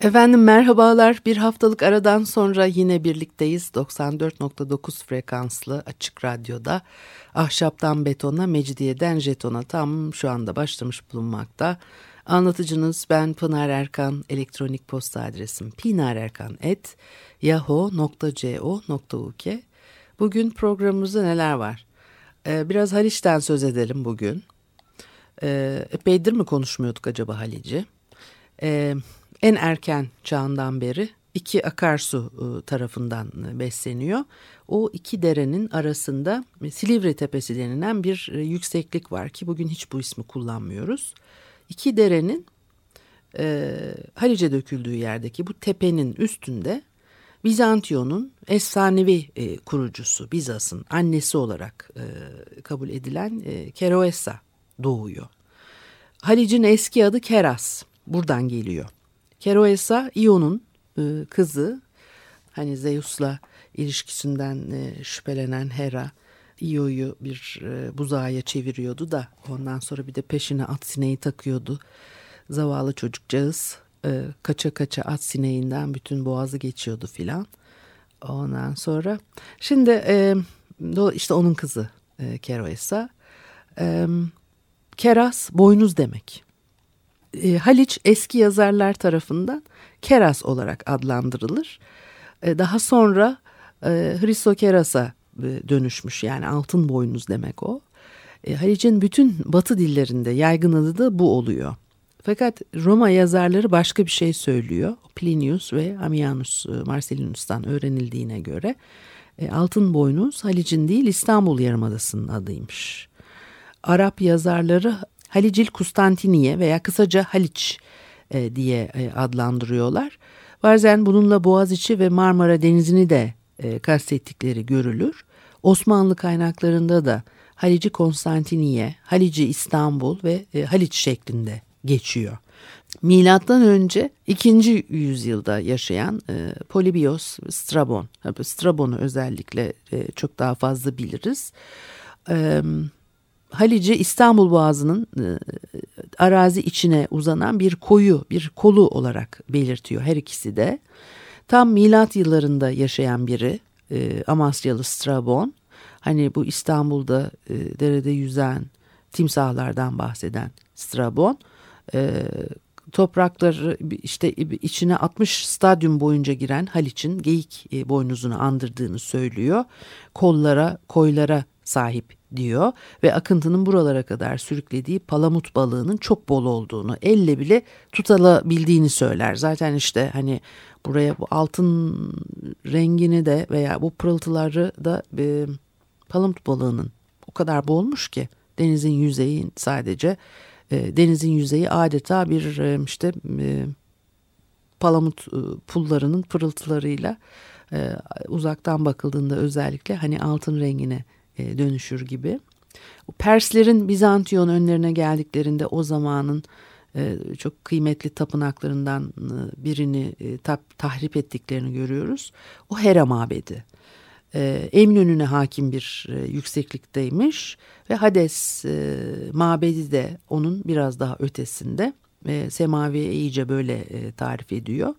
Efendim merhabalar. Bir haftalık aradan sonra yine birlikteyiz. 94.9 frekanslı açık radyoda ahşaptan betona, mecidiyeden jetona tam şu anda başlamış bulunmakta. Anlatıcınız ben Pınar Erkan. Elektronik posta adresim pinarerkan.yahoo.co.uk Bugün programımızda neler var? Ee, biraz Haliç'ten söz edelim bugün. Ee, epeydir mi konuşmuyorduk acaba Haliç'i? Ee, en erken çağından beri iki akarsu e, tarafından e, besleniyor. O iki derenin arasında Silivri Tepesi denilen bir e, yükseklik var ki bugün hiç bu ismi kullanmıyoruz. İki derenin e, Halice döküldüğü yerdeki bu tepenin üstünde Bizantiyon'un efsanevi e, kurucusu Bizas'ın annesi olarak e, kabul edilen e, Keroessa doğuyor. Halic'in eski adı Keras buradan geliyor. Keroesa Ion'un e, kızı hani Zeus'la ilişkisinden e, şüphelenen Hera Io'yu bir e, buzağa çeviriyordu da ondan sonra bir de peşine at sineği takıyordu. Zavallı çocukcağız e, kaça kaça at sineğinden bütün boğazı geçiyordu filan. Ondan sonra şimdi işte onun kızı Keroesa. Keras boynuz demek e, Haliç eski yazarlar tarafından Keras olarak adlandırılır. E, daha sonra e, Hristokeras'a e, dönüşmüş yani altın boynuz demek o. E, Haliç'in bütün batı dillerinde yaygın adı da bu oluyor. Fakat Roma yazarları başka bir şey söylüyor. Plinius ve Ammianus e, Marcellinus'tan öğrenildiğine göre e, altın boynuz Halic'in değil İstanbul Yarımadası'nın adıymış. Arap yazarları Halicil Kustantiniye veya kısaca Haliç e, diye e, adlandırıyorlar. Bazen bununla Boğaziçi ve Marmara Denizi'ni de e, kastettikleri görülür. Osmanlı kaynaklarında da Halici Konstantiniye, Halici İstanbul ve e, Haliç şeklinde geçiyor. Milattan önce 2. yüzyılda yaşayan e, Polibios Strabon, Strabon'u özellikle e, çok daha fazla biliriz. E, Halici İstanbul Boğazı'nın e, arazi içine uzanan bir koyu, bir kolu olarak belirtiyor her ikisi de. Tam milat yıllarında yaşayan biri e, Amasyalı Strabon. Hani bu İstanbul'da e, derede yüzen timsahlardan bahseden Strabon. E, toprakları işte içine 60 stadyum boyunca giren Haliç'in geyik e, boynuzunu andırdığını söylüyor. Kollara, koylara sahip diyor ve akıntının buralara kadar sürüklediği palamut balığının çok bol olduğunu, elle bile tutulabildiğini söyler. Zaten işte hani buraya bu altın rengini de veya bu pırıltıları da e, palamut balığının o kadar bolmuş ki denizin yüzeyi sadece e, denizin yüzeyi adeta bir e, işte e, palamut e, pullarının pırıltılarıyla e, uzaktan bakıldığında özellikle hani altın rengine e, dönüşür gibi. Perslerin Bizantiyon önlerine geldiklerinde o zamanın e, çok kıymetli tapınaklarından e, birini tahrip ettiklerini görüyoruz. O Hera mabedi. Eminönü'ne hakim bir yükseklikteymiş ve Hades mabedi de onun biraz daha ötesinde. Semavi'ye iyice böyle tarif ediyor.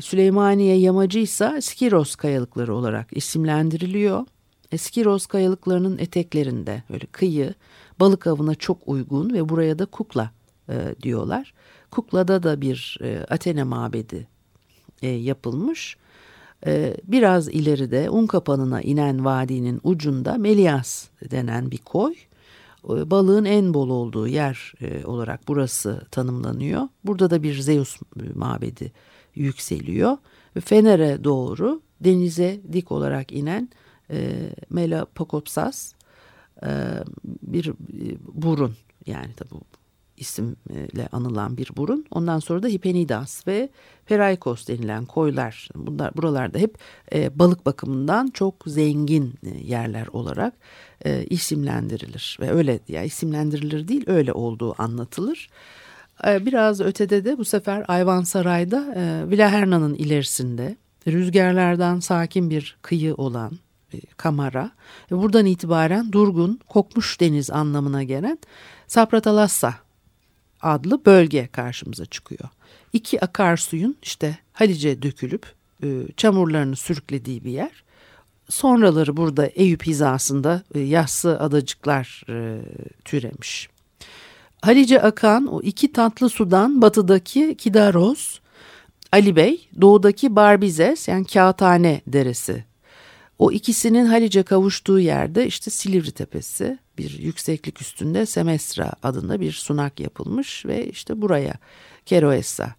Süleymaniye yamacı ise Skiros kayalıkları olarak isimlendiriliyor. Eskiros kayalıklarının eteklerinde böyle kıyı balık avına çok uygun ve buraya da Kukla e, diyorlar. Kukla'da da bir e, Athena mabedi e, yapılmış. E, biraz ileride Unkapanı'na inen vadinin ucunda Melias denen bir koy. E, balığın en bol olduğu yer e, olarak burası tanımlanıyor. Burada da bir Zeus mabedi yükseliyor. Fener'e doğru denize dik olarak inen e, Melapokopsas e, bir e, burun yani tabi isimle anılan bir burun. Ondan sonra da Hipenidas ve Peraikos denilen koylar. Bunlar buralarda hep e, balık bakımından çok zengin e, yerler olarak e, isimlendirilir ve öyle ya yani isimlendirilir değil öyle olduğu anlatılır. E, biraz ötede de bu sefer Ayvansaray'da e, Vilaherna'nın ilerisinde rüzgarlardan sakin bir kıyı olan Kamara buradan itibaren durgun, kokmuş deniz anlamına gelen Sapratalassa adlı bölge karşımıza çıkıyor. İki akarsuyun işte Halice dökülüp e, çamurlarını sürüklediği bir yer. Sonraları burada Eyüp hizasında e, yassı adacıklar e, türemiş. Halice akan o iki tatlı sudan batıdaki Kidaros, Ali Bey, doğudaki Barbizes yani Kağıthane Deresi. O ikisinin Halice kavuştuğu yerde işte Silivri Tepesi, bir yükseklik üstünde Semestra adında bir sunak yapılmış ve işte buraya Keroessa,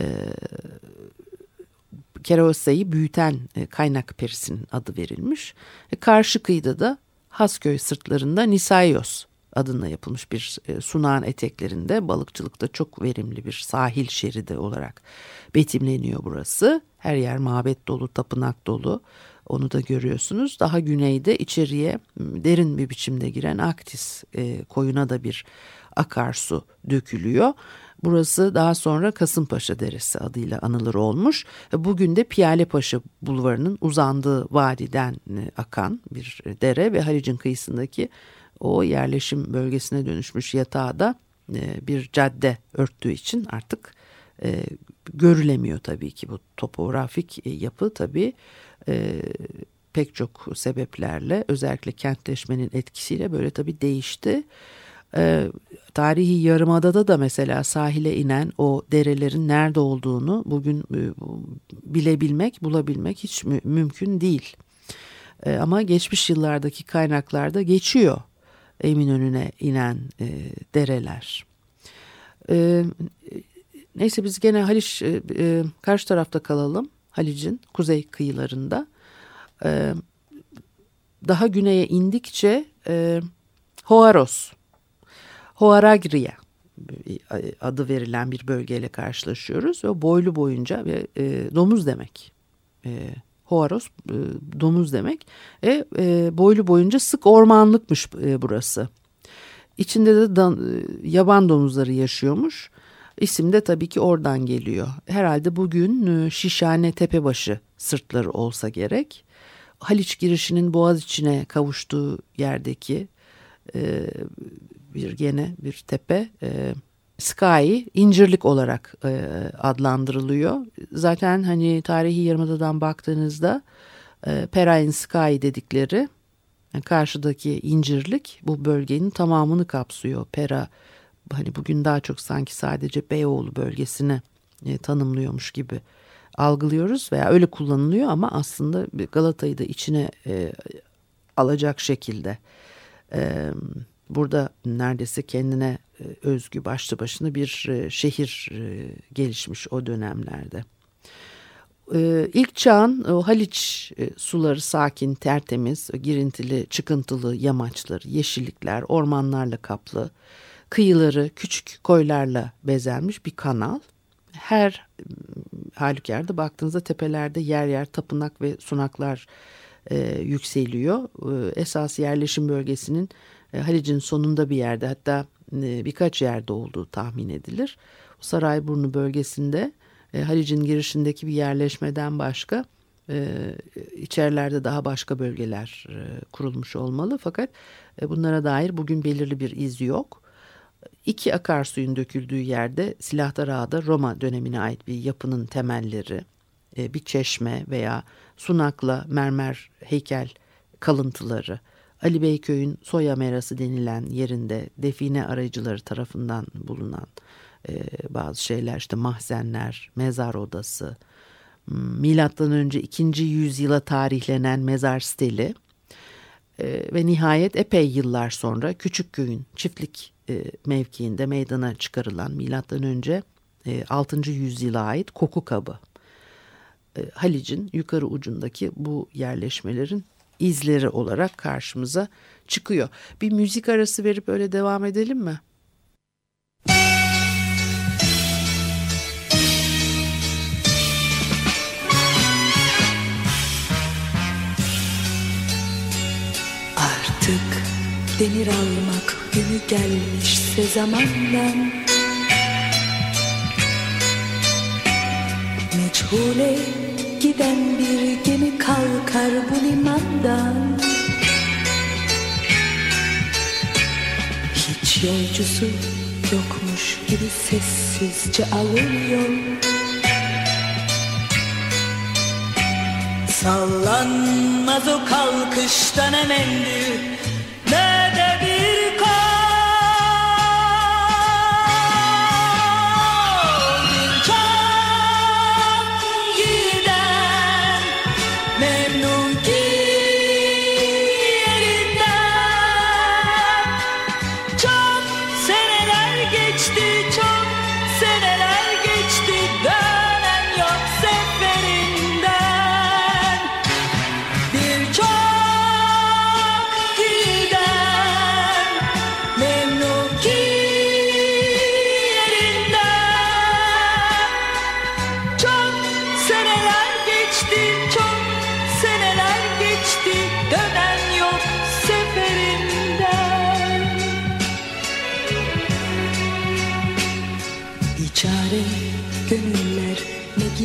e, Keroessa'yı büyüten e, kaynak perisinin adı verilmiş. E, karşı kıyıda da Hasköy sırtlarında Nisaios adına yapılmış bir e, sunağın eteklerinde balıkçılıkta çok verimli bir sahil şeridi olarak betimleniyor burası. Her yer mabet dolu, tapınak dolu. Onu da görüyorsunuz. Daha güneyde içeriye derin bir biçimde giren Aktis e, koyuna da bir akarsu dökülüyor. Burası daha sonra Kasımpaşa Deresi adıyla anılır olmuş. Bugün de Piyalepaşa Bulvarı'nın uzandığı vadiden e, akan bir dere ve Halic'in kıyısındaki o yerleşim bölgesine dönüşmüş yatağı da e, bir cadde örttüğü için artık e, görülemiyor tabii ki bu topografik e, yapı tabii e, pek çok sebeplerle özellikle kentleşmenin etkisiyle böyle tabii değişti. E, tarihi yarımadada da mesela sahile inen o derelerin nerede olduğunu bugün e, bilebilmek, bulabilmek hiç mü mümkün değil. E, ama geçmiş yıllardaki kaynaklarda geçiyor Eminönü'ne inen e, dereler. E, neyse biz gene Haliç e, e, karşı tarafta kalalım. Halic'in kuzey kıyılarında. E, daha güneye indikçe e, Hoaros, Hoaragria adı verilen bir bölgeyle karşılaşıyoruz. Ve boylu boyunca ve e, domuz demek. E, Hoaros e, domuz demek. E, e, boylu boyunca sık ormanlıkmış e, burası. İçinde de dan, e, yaban domuzları yaşıyormuş. İsim de tabii ki oradan geliyor. Herhalde bugün e, Şişhane Tepebaşı sırtları olsa gerek. Haliç girişinin boğaz içine kavuştuğu yerdeki e, bir gene bir tepe e, Sky incirlik olarak e, adlandırılıyor. Zaten hani tarihi yarımadadan baktığınızda e, Perain Sky dedikleri yani karşıdaki incirlik bu bölgenin tamamını kapsıyor. Pera hani bugün daha çok sanki sadece Beyoğlu bölgesini e, tanımlıyormuş gibi algılıyoruz veya öyle kullanılıyor ama aslında Galata'yı da içine e, alacak şekilde e, burada neredeyse kendine e, özgü başlı başına bir e, şehir e, gelişmiş o dönemlerde. E, ilk çağın o Haliç e, suları sakin, tertemiz, girintili, çıkıntılı yamaçları, yeşillikler, ormanlarla kaplı kıyıları küçük koylarla bezenmiş bir kanal. Her halükarda baktığınızda tepelerde yer yer tapınak ve sunaklar e, yükseliyor. E, esas yerleşim bölgesinin e, Halic'in sonunda bir yerde hatta e, birkaç yerde olduğu tahmin edilir. Sarayburnu bölgesinde e, Halic'in girişindeki bir yerleşmeden başka e, içerilerde daha başka bölgeler e, kurulmuş olmalı. Fakat e, bunlara dair bugün belirli bir iz yok. İki akarsuyun döküldüğü yerde Silahtar Ağa'da Roma dönemine ait bir yapının temelleri, e, bir çeşme veya sunakla mermer heykel kalıntıları, Ali Beyköy'ün Soya Merası denilen yerinde define arayıcıları tarafından bulunan e, bazı şeyler işte mahzenler, mezar odası, milattan önce 2. yüzyıla tarihlenen mezar steli e, ve nihayet epey yıllar sonra küçük köyün çiftlik e, mevkiinde meydana çıkarılan milattan önce e, 6. yüzyıla ait koku kabı. E, Halic'in yukarı ucundaki bu yerleşmelerin izleri olarak karşımıza çıkıyor. Bir müzik arası verip öyle devam edelim mi? Artık demir almak günü gelmişse zamandan. Meçhule giden bir gemi kalkar bu limandan. Hiç yolcusu yokmuş gibi sessizce alıyor Sallanmaz o kalkıştan emendi Ne de bir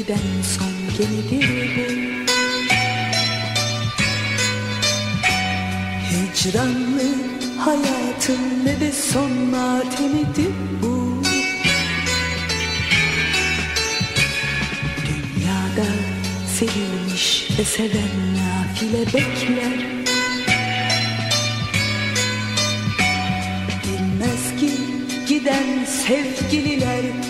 giden son gemidir bu Hicranlı hayatın ne de son matemidir bu. Dünyada sevilmiş ve seven nafile bekler. Bilmez ki giden sevgililer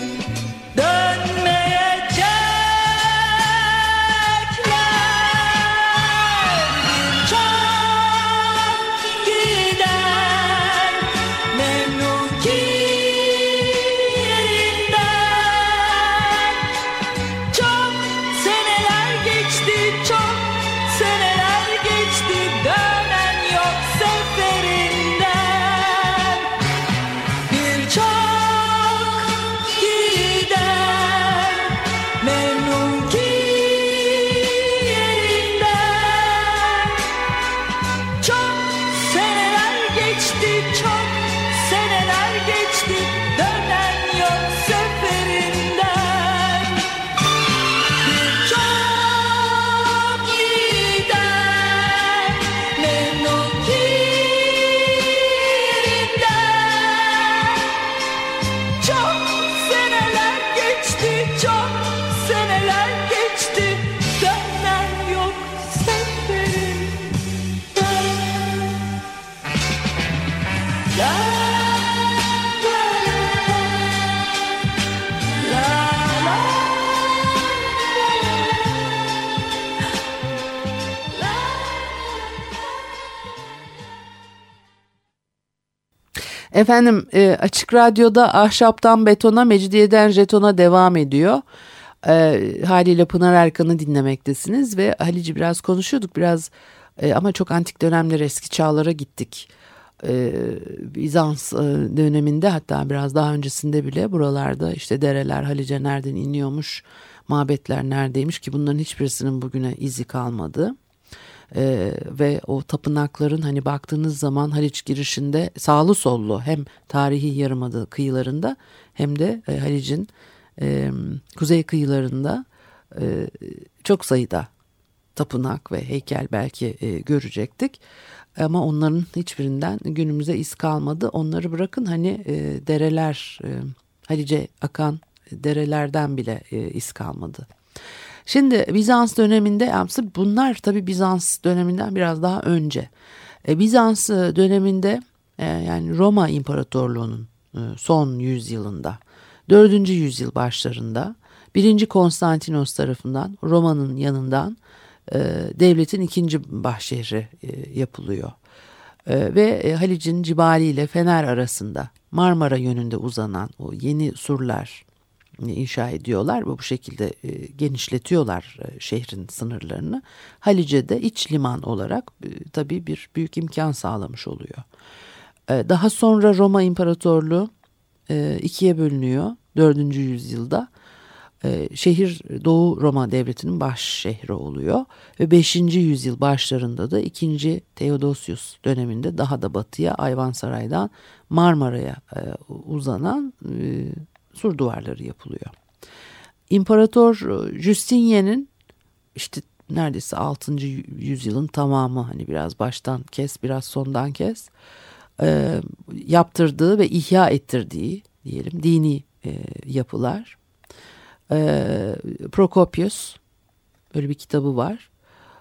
Efendim e, Açık Radyo'da ahşaptan betona, mecidiyeden jetona devam ediyor. E, haliyle Pınar Erkan'ı dinlemektesiniz ve Halici biraz konuşuyorduk biraz e, ama çok antik dönemler eski çağlara gittik. E, Bizans e, döneminde hatta biraz daha öncesinde bile buralarda işte dereler Halice nereden iniyormuş, mabetler neredeymiş ki bunların hiçbirisinin bugüne izi kalmadı. Ee, ve o tapınakların hani baktığınız zaman Haliç girişinde sağlı sollu hem tarihi yarımada kıyılarında hem de e, Haliç'in e, kuzey kıyılarında e, çok sayıda tapınak ve heykel belki e, görecektik. Ama onların hiçbirinden günümüze iz kalmadı. Onları bırakın hani e, dereler, e, Halice akan derelerden bile e, iz kalmadı. Şimdi Bizans döneminde aslında bunlar tabi Bizans döneminden biraz daha önce. E, Bizans e, döneminde e, yani Roma İmparatorluğu'nun e, son yüzyılında 4. yüzyıl başlarında 1. Konstantinos tarafından Roma'nın yanından e, devletin ikinci başşehri e, yapılıyor. E, ve e, Halic'in Cibali ile Fener arasında Marmara yönünde uzanan o yeni surlar inşa ediyorlar ve bu şekilde e, genişletiyorlar e, şehrin sınırlarını. Halice'de iç liman olarak e, tabii bir büyük imkan sağlamış oluyor. Daha sonra Roma İmparatorluğu ikiye bölünüyor 4. yüzyılda. Şehir Doğu Roma Devleti'nin baş şehri oluyor ve 5. yüzyıl başlarında da 2. Theodosius döneminde daha da batıya Ayvansaray'dan Marmara'ya uzanan sur duvarları yapılıyor. İmparator Justinian'in işte neredeyse 6. yüzyılın tamamı hani biraz baştan kes biraz sondan kes e, yaptırdığı ve ihya ettirdiği diyelim dini e, yapılar. E, Prokopius böyle bir kitabı var.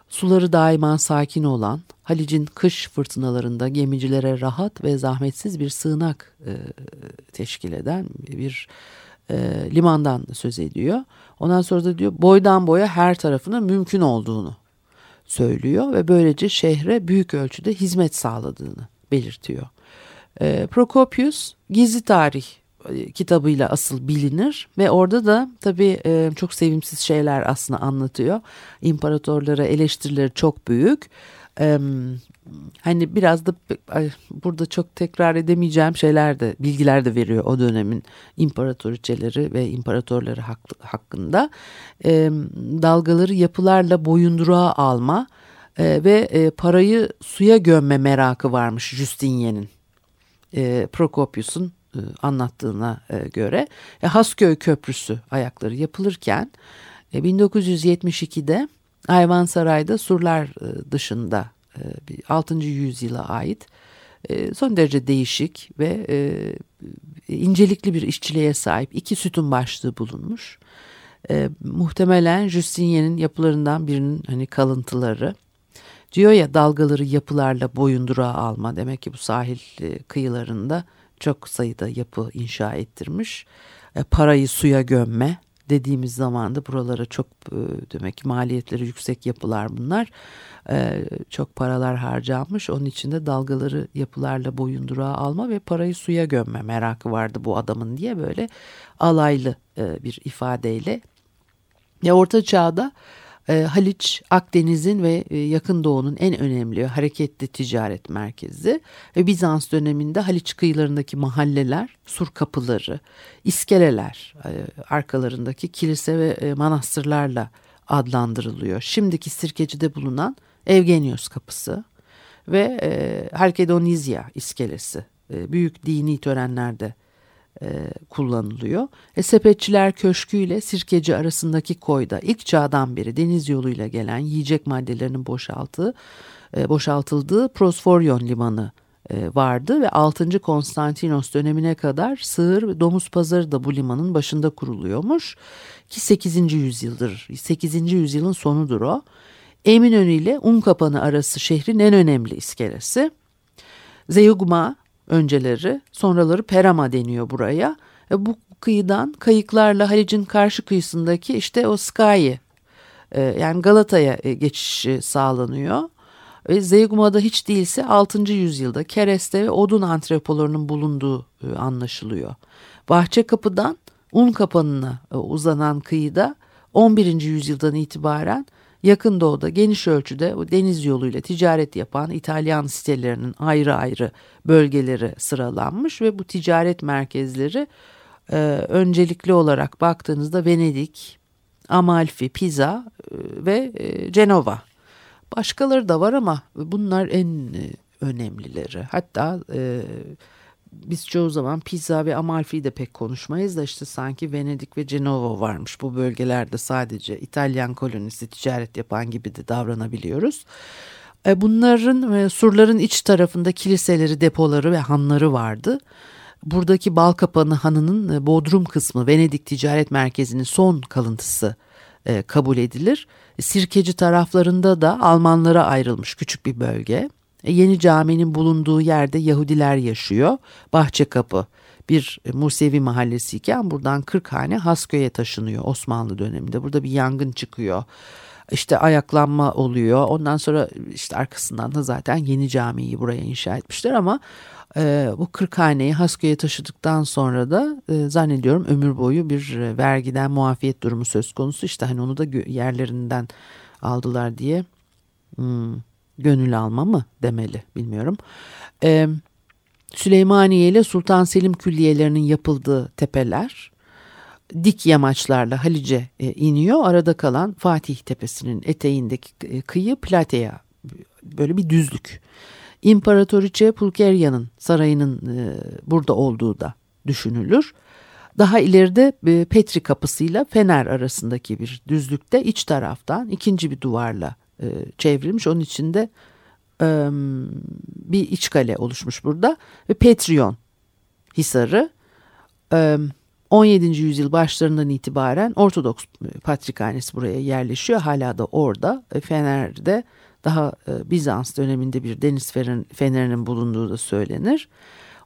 Suları daima sakin olan, Halic'in kış fırtınalarında gemicilere rahat ve zahmetsiz bir sığınak e, teşkil eden bir e, limandan söz ediyor. Ondan sonra da diyor boydan boya her tarafına mümkün olduğunu söylüyor ve böylece şehre büyük ölçüde hizmet sağladığını belirtiyor. E, Prokopius Gizli Tarih kitabıyla asıl bilinir ve orada da tabii e, çok sevimsiz şeyler aslında anlatıyor. İmparatorlara eleştirileri çok büyük. E, hani biraz da burada çok tekrar edemeyeceğim şeyler de bilgiler de veriyor o dönemin imparatoriçeleri ve imparatorları hak, hakkında. E, dalgaları yapılarla boyunduruğa alma e, ve e, parayı suya gömme merakı varmış Justinian'in e, Prokopius'un e, anlattığına e, göre e, Hasköy Köprüsü ayakları yapılırken e, 1972'de Ayvansaray'da surlar e, dışında e, 6. yüzyıla ait e, son derece değişik ve e, incelikli bir işçiliğe sahip iki sütun başlığı bulunmuş. E, muhtemelen Justinian'in yapılarından birinin hani kalıntıları. Diyor ya dalgaları yapılarla boyundurağa alma demek ki bu sahil e, kıyılarında çok sayıda yapı inşa ettirmiş. E, parayı suya gömme dediğimiz zaman da buralara çok e, demek ki maliyetleri yüksek yapılar bunlar. E, çok paralar harcanmış. Onun için de dalgaları yapılarla boyundurağa alma ve parayı suya gömme merakı vardı bu adamın diye böyle alaylı e, bir ifadeyle. Ya Orta Çağ'da e, Haliç, Akdeniz'in ve e, Yakın Doğu'nun en önemli hareketli ticaret merkezi ve Bizans döneminde Haliç kıyılarındaki mahalleler, sur kapıları, iskeleler, e, arkalarındaki kilise ve e, manastırlarla adlandırılıyor. Şimdiki Sirkeci'de bulunan Evgenios kapısı ve e, iskelesi büyük dini törenlerde e, kullanılıyor. E, Sepetçiler Köşkü ile Sirkeci arasındaki koyda ilk çağdan beri deniz yoluyla gelen yiyecek maddelerinin boşaltığı, e, boşaltıldığı Prosforyon Limanı e, vardı ve 6. Konstantinos dönemine kadar sığır ve domuz pazarı da bu limanın başında kuruluyormuş ki 8. yüzyıldır 8. yüzyılın sonudur o. Eminönü ile Unkapanı arası şehrin en önemli iskelesi. Zeugma önceleri sonraları Perama deniyor buraya. E, bu kıyıdan kayıklarla Halic'in karşı kıyısındaki işte o Sky e, yani Galata'ya e, geçiş sağlanıyor. Ve Zeugma'da hiç değilse 6. yüzyılda kereste ve odun antrepolarının bulunduğu e, anlaşılıyor. Bahçe kapıdan un kapanına e, uzanan kıyıda 11. yüzyıldan itibaren yakın doğuda geniş ölçüde deniz yoluyla ticaret yapan İtalyan sitelerinin ayrı ayrı bölgeleri sıralanmış ve bu ticaret merkezleri e, öncelikli olarak baktığınızda Venedik, Amalfi, Pisa e, ve e, Cenova. Başkaları da var ama bunlar en e, önemlileri. Hatta e, biz çoğu zaman Pisa ve Amalfi'yi de pek konuşmayız da işte sanki Venedik ve Cenova varmış. Bu bölgelerde sadece İtalyan kolonisi ticaret yapan gibi de davranabiliyoruz. E, bunların e, surların iç tarafında kiliseleri, depoları ve hanları vardı. Buradaki Balkapanı Hanı'nın e, Bodrum kısmı Venedik Ticaret Merkezi'nin son kalıntısı kabul edilir. Sirkeci taraflarında da Almanlara ayrılmış küçük bir bölge. Yeni caminin bulunduğu yerde Yahudiler yaşıyor. Bahçe Kapı bir Musevi mahallesi iken buradan 40 hane Hasköy'e taşınıyor Osmanlı döneminde. Burada bir yangın çıkıyor. İşte ayaklanma oluyor. Ondan sonra işte arkasından da zaten yeni camiyi buraya inşa etmişler ama e, bu 40 haneyi Hasköy'e taşıdıktan sonra da e, zannediyorum ömür boyu bir e, vergiden muafiyet durumu söz konusu. İşte hani onu da yerlerinden aldılar diye. Hmm gönül alma mı demeli bilmiyorum. E, Süleymaniye ile Sultan Selim külliyelerinin yapıldığı tepeler dik yamaçlarla Halice e, iniyor. Arada kalan Fatih Tepesi'nin eteğindeki e, kıyı Plateya böyle bir düzlük. İmparatoriçe Pulkerya'nın sarayının e, burada olduğu da düşünülür. Daha ileride e, Petri kapısıyla Fener arasındaki bir düzlükte iç taraftan ikinci bir duvarla e, çevrilmiş. Onun içinde e, bir iç kale oluşmuş burada ve Petrion Hisarı e, 17. yüzyıl başlarından itibaren Ortodoks Patrikhanesi buraya yerleşiyor. Hala da orada e, Fener'de daha e, Bizans döneminde bir deniz fenerinin bulunduğu da söylenir.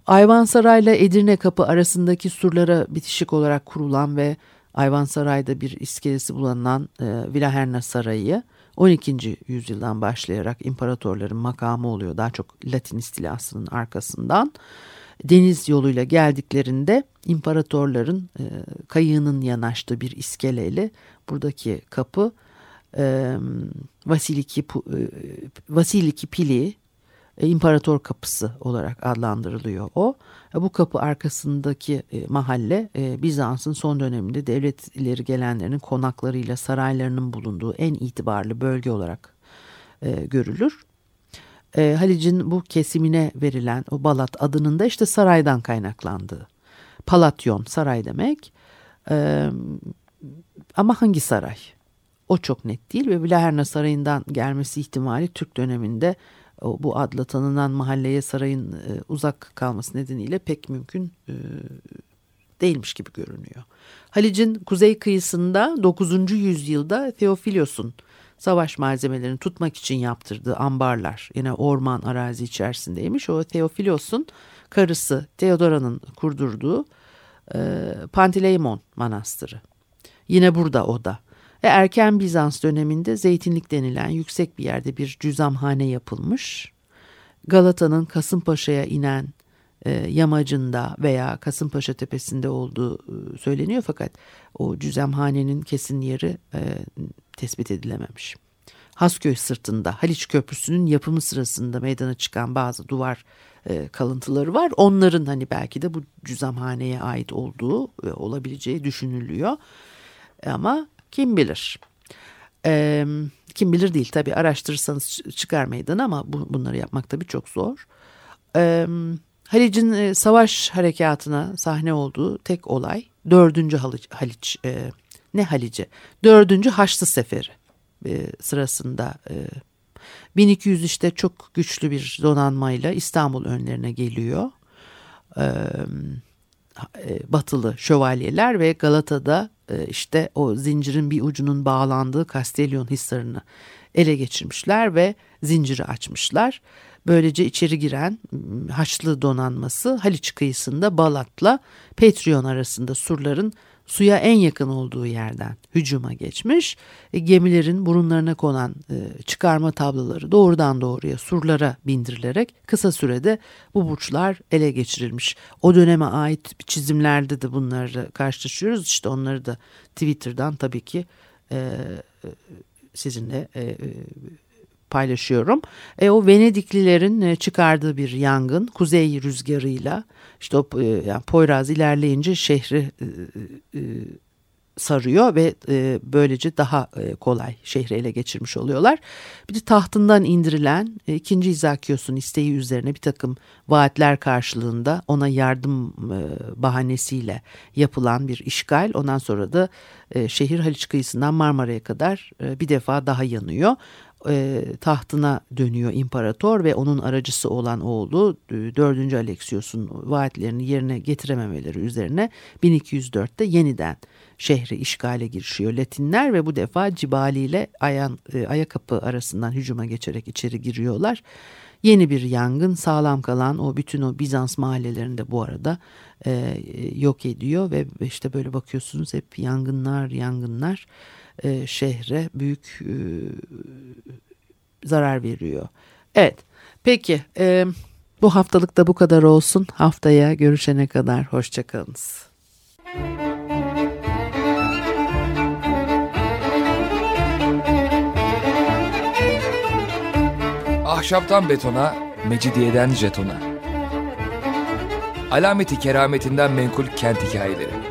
Ayvansaray ile Edirne Kapı arasındaki surlara bitişik olarak kurulan ve Ayvansaray'da bir iskelesi bulunan e, Vilaherna Sarayı 12. yüzyıldan başlayarak imparatorların makamı oluyor. Daha çok Latin istilasının arkasından deniz yoluyla geldiklerinde imparatorların e, kayığının yanaştığı bir iskeleyle buradaki kapı e, Vasiliki, e, Vasiliki Pili İmparator Kapısı olarak adlandırılıyor o. E, bu kapı arkasındaki e, mahalle e, Bizans'ın son döneminde devlet ileri gelenlerinin konaklarıyla saraylarının bulunduğu en itibarlı bölge olarak e, görülür e, Halic'in bu kesimine verilen o Balat adının da işte saraydan kaynaklandığı. Palatyon saray demek. E, ama hangi saray? O çok net değil ve Bilaherna Sarayı'ndan gelmesi ihtimali Türk döneminde bu adla tanınan mahalleye sarayın e, uzak kalması nedeniyle pek mümkün e, değilmiş gibi görünüyor. Halic'in kuzey kıyısında 9. yüzyılda Theophilos'un savaş malzemelerini tutmak için yaptırdığı ambarlar yine orman arazi içerisindeymiş. O Theophilos'un karısı Theodora'nın kurdurduğu e, Pantileimon Manastırı. Yine burada o da. Ve erken Bizans döneminde zeytinlik denilen yüksek bir yerde bir cüzamhane yapılmış. Galata'nın Kasımpaşa'ya inen e, yamacında veya Kasımpaşa tepesinde olduğu e, söyleniyor fakat o cüzemhanenin kesin yeri e, tespit edilememiş. Hasköy sırtında Haliç Köprüsü'nün yapımı sırasında meydana çıkan bazı duvar e, kalıntıları var. Onların hani belki de bu cüzamhaneye ait olduğu e, olabileceği düşünülüyor. Ama kim bilir. E, kim bilir değil tabii araştırırsanız çıkar meydana ama bu, bunları yapmak tabii çok zor. E, Halic'in e, savaş harekatına sahne olduğu tek olay dördüncü Haliç, Haliç e, ne Halice dördüncü Haçlı Seferi e, sırasında e, 1200 işte çok güçlü bir donanmayla İstanbul önlerine geliyor. E, e batılı şövalyeler ve Galata'da işte o zincirin bir ucunun bağlandığı Kastelyon hisarını ele geçirmişler ve zinciri açmışlar. Böylece içeri giren Haçlı donanması Haliç kıyısında Balat'la Petrion arasında surların suya en yakın olduğu yerden hücuma geçmiş. E, gemilerin burunlarına konan e, çıkarma tabloları doğrudan doğruya surlara bindirilerek kısa sürede bu burçlar ele geçirilmiş. O döneme ait çizimlerde de bunları karşılaşıyoruz. İşte onları da Twitter'dan tabii ki e, sizinle e, paylaşıyorum. E, o Venediklilerin e, çıkardığı bir yangın kuzey rüzgarıyla işte o e, yani Poyraz ilerleyince şehri e, e, sarıyor ve e, böylece daha e, kolay şehri ele geçirmiş oluyorlar. Bir de tahtından indirilen e, ikinci İzakios'un isteği üzerine bir takım vaatler karşılığında ona yardım e, bahanesiyle yapılan bir işgal. Ondan sonra da e, şehir Haliç kıyısından Marmara'ya kadar e, bir defa daha yanıyor e, tahtına dönüyor imparator ve onun aracısı olan oğlu e, 4. Alexios'un vaatlerini yerine getirememeleri üzerine 1204'te yeniden şehri işgale girişiyor Latinler ve bu defa Cibali ile Ayan, e, Ayakapı arasından hücuma geçerek içeri giriyorlar. Yeni bir yangın sağlam kalan o bütün o Bizans mahallelerinde bu arada e, yok ediyor ve işte böyle bakıyorsunuz hep yangınlar yangınlar e, şehre büyük e, zarar veriyor. Evet peki e, bu haftalık da bu kadar olsun. Haftaya görüşene kadar hoşçakalınız. Ahşaptan betona, mecidiyeden jetona. Alameti kerametinden menkul kent hikayeleri.